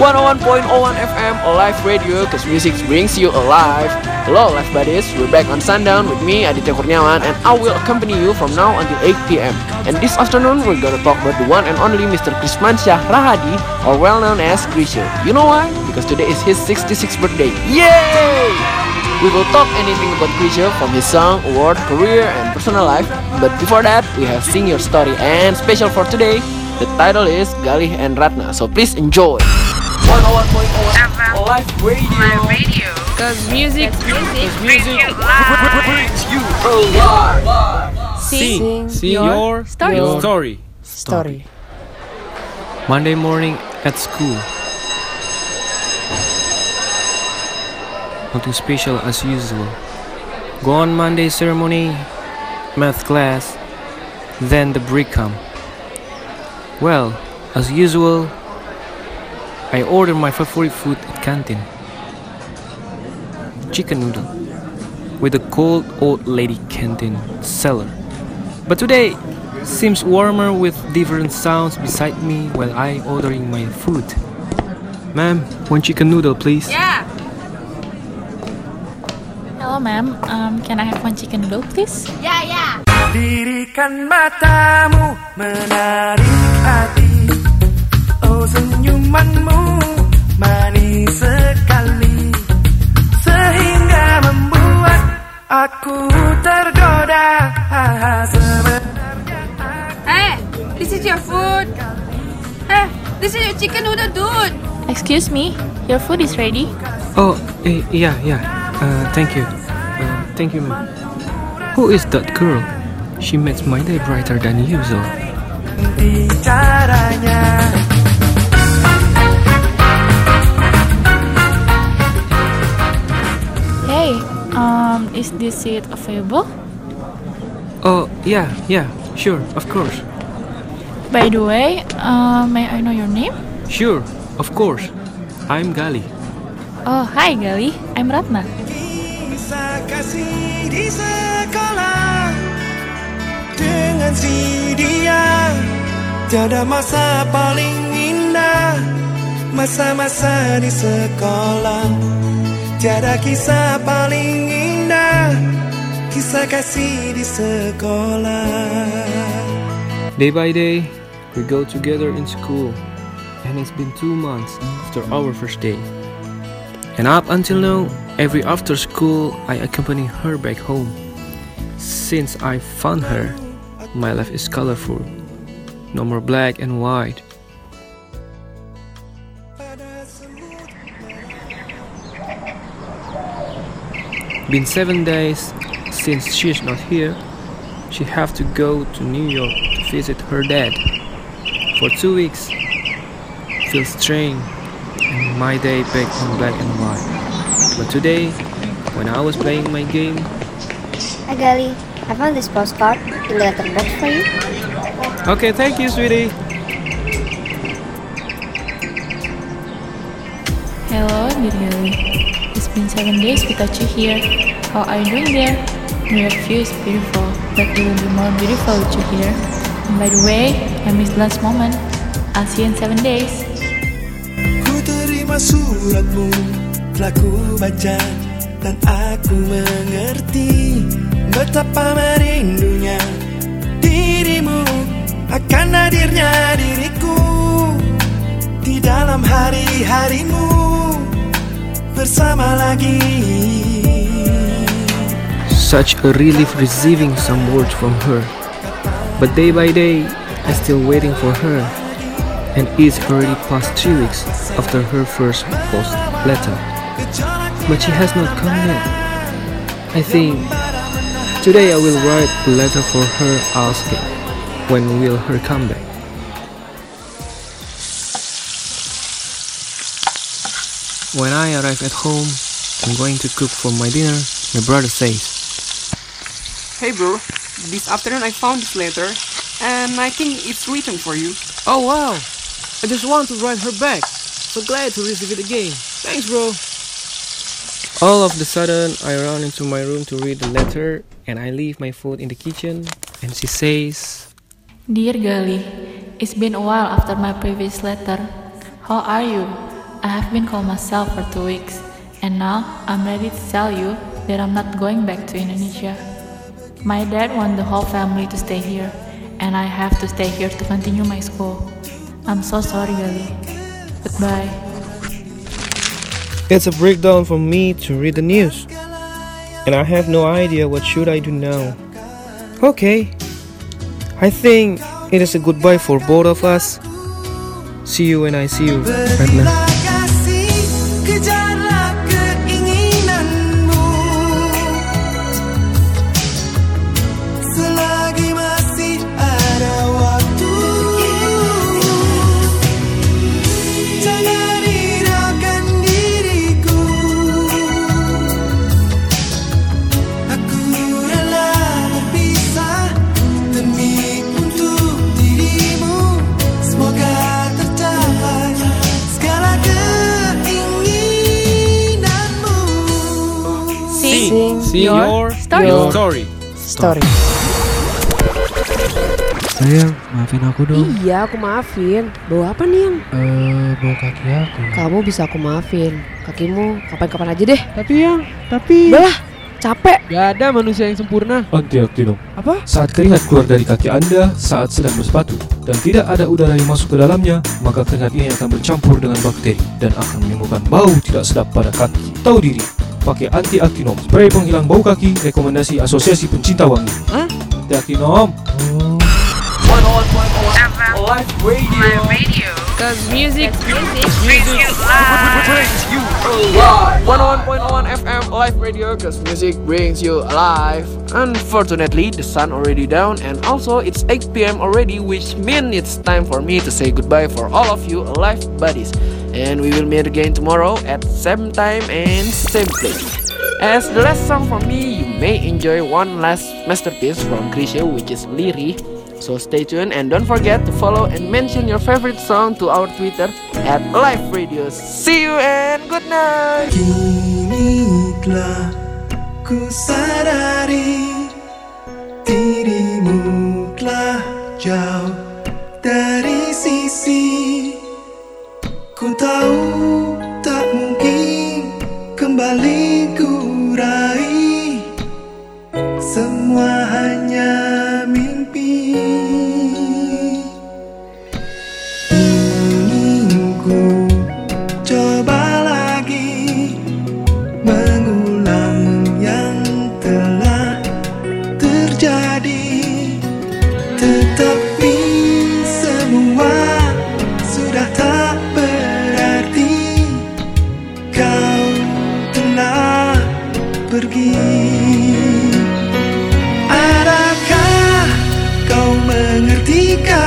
101.01 FM Alive Radio Cause music brings you alive Hello Live Buddies, we're back on Sundown with me Aditya Kurniawan And I will accompany you from now until 8pm And this afternoon we're gonna talk about the one and only Mr. Krismansyah Rahadi Or well known as Krisha You know why? Because today is his 66th birthday Yay! We will talk anything about Krisha from his song, award, career, and personal life. But before that, we have Sing Your Story and special for today, the title is Galih and Ratna. So please enjoy. 101.01 Live Radio. My radio. Cause music, Cause Brings music you live. brings you alive. sing, Sing your, your story. your story. story. Monday morning at school. Nothing special as usual. Go on Monday ceremony, math class, then the break come. Well, as usual, I order my favorite food at canteen. Chicken noodle with the cold old lady canteen seller. But today seems warmer with different sounds beside me while I ordering my food. Ma'am, one chicken noodle please. Yeah. Hello, ma'am. Um, can I have one chicken noodle, please? Yeah, yeah. Dirikan matamu menarik hati Oh senyumanmu manis sekali Sehingga membuat aku tergoda Sebenarnya Hey, this is your food. Hey, this is your chicken noodle, dude. Excuse me, your food is ready. Oh, eh, yeah, yeah. Uh, thank you. Uh, thank you, ma'am. Who is that girl? She makes my day brighter than usual. Hey, um, is this seat available? Oh, yeah, yeah, sure, of course. By the way, uh, may I know your name? Sure, of course. I'm Galih. Oh, hi Galih. I'm Ratna. Dia Tiada masa paling indah Masa-masa di sekolah Tiada kisah paling indah Kisah kasih di sekolah Day by day, we go together in school, and it's been two months after our first day. And up until now, every after school, I accompany her back home. Since I found her, my life is colorful, no more black and white. Been seven days since she's not here. She have to go to New York to visit her dad for two weeks. Feels strange, and my day back in black and white. But today, when I was playing my game, Hi Gali, I found this postcard in the letterbox for you. okay, thank you, sweetie. Hello, dear Gali. It's been seven days without you here. How are you doing there? Your view is beautiful, but it will be more beautiful with you here. And by the way, I missed last moment. I'll see you in seven days. Ku terima suratmu, telah ku baca dan aku mengerti betapa merindunya dirimu akan hadirnya diriku di dalam hari-harimu bersama lagi. Such a relief receiving some words from her. But day by day, I still waiting for her. And it's already past three weeks after her first post letter. But she has not come yet. I think today I will write a letter for her asking when will her come back. When I arrive at home, I'm going to cook for my dinner, my brother says. Hey bro, this afternoon I found this letter and I think it's written for you. Oh wow! I just want to write her back. So glad to receive it again. Thanks, bro. All of the sudden, I run into my room to read the letter, and I leave my food in the kitchen. And she says, Dear Galih, it's been a while after my previous letter. How are you? I have been called myself for two weeks, and now I'm ready to tell you that I'm not going back to Indonesia. My dad wants the whole family to stay here, and I have to stay here to continue my school. I'm so sorry, Galih. Goodbye. It's a breakdown for me to read the news. And I have no idea what should I do now. Okay. I think it is a goodbye for both of us. See you when I see you, Ratna. Sing, Sing your story. story. Story. Sayang, maafin aku dong. Iya, aku maafin. Bawa apa nih yang? Eh, bawa kaki aku. Kamu bisa aku maafin. Kakimu kapan-kapan aja deh. Tapi yang, tapi. Udah lah, capek. Gak ada manusia yang sempurna. Antiaktinum. Apa? Saat keringat keluar dari kaki Anda saat sedang bersepatu dan tidak ada udara yang masuk ke dalamnya, maka keringat ini akan bercampur dengan bakteri dan akan menimbulkan bau tidak sedap pada kaki. Tahu diri, pakai anti aktinom spray penghilang bau kaki rekomendasi asosiasi pencinta wangi. Hmm? anti aktinom one on, one music, music, music, music Live Radio because music brings you alive. Unfortunately, the sun already down and also it's 8 p.m. already, which means it's time for me to say goodbye for all of you alive buddies. And we will meet again tomorrow at same time and same place. As the last song for me, you may enjoy one last masterpiece from Chrisye, which is Liri. So stay tuned and don't forget to follow and mention your favorite song to our Twitter at Live Radio. See you and good night. Telah ku sadari Dirimu telah jauh dari sisi Ku tahu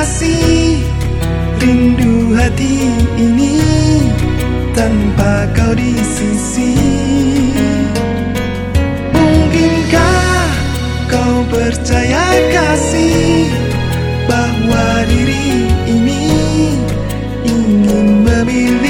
kasih Rindu hati ini tanpa kau di sisi. Mungkinkah kau percaya kasih Bahwa diri ini ingin memiliki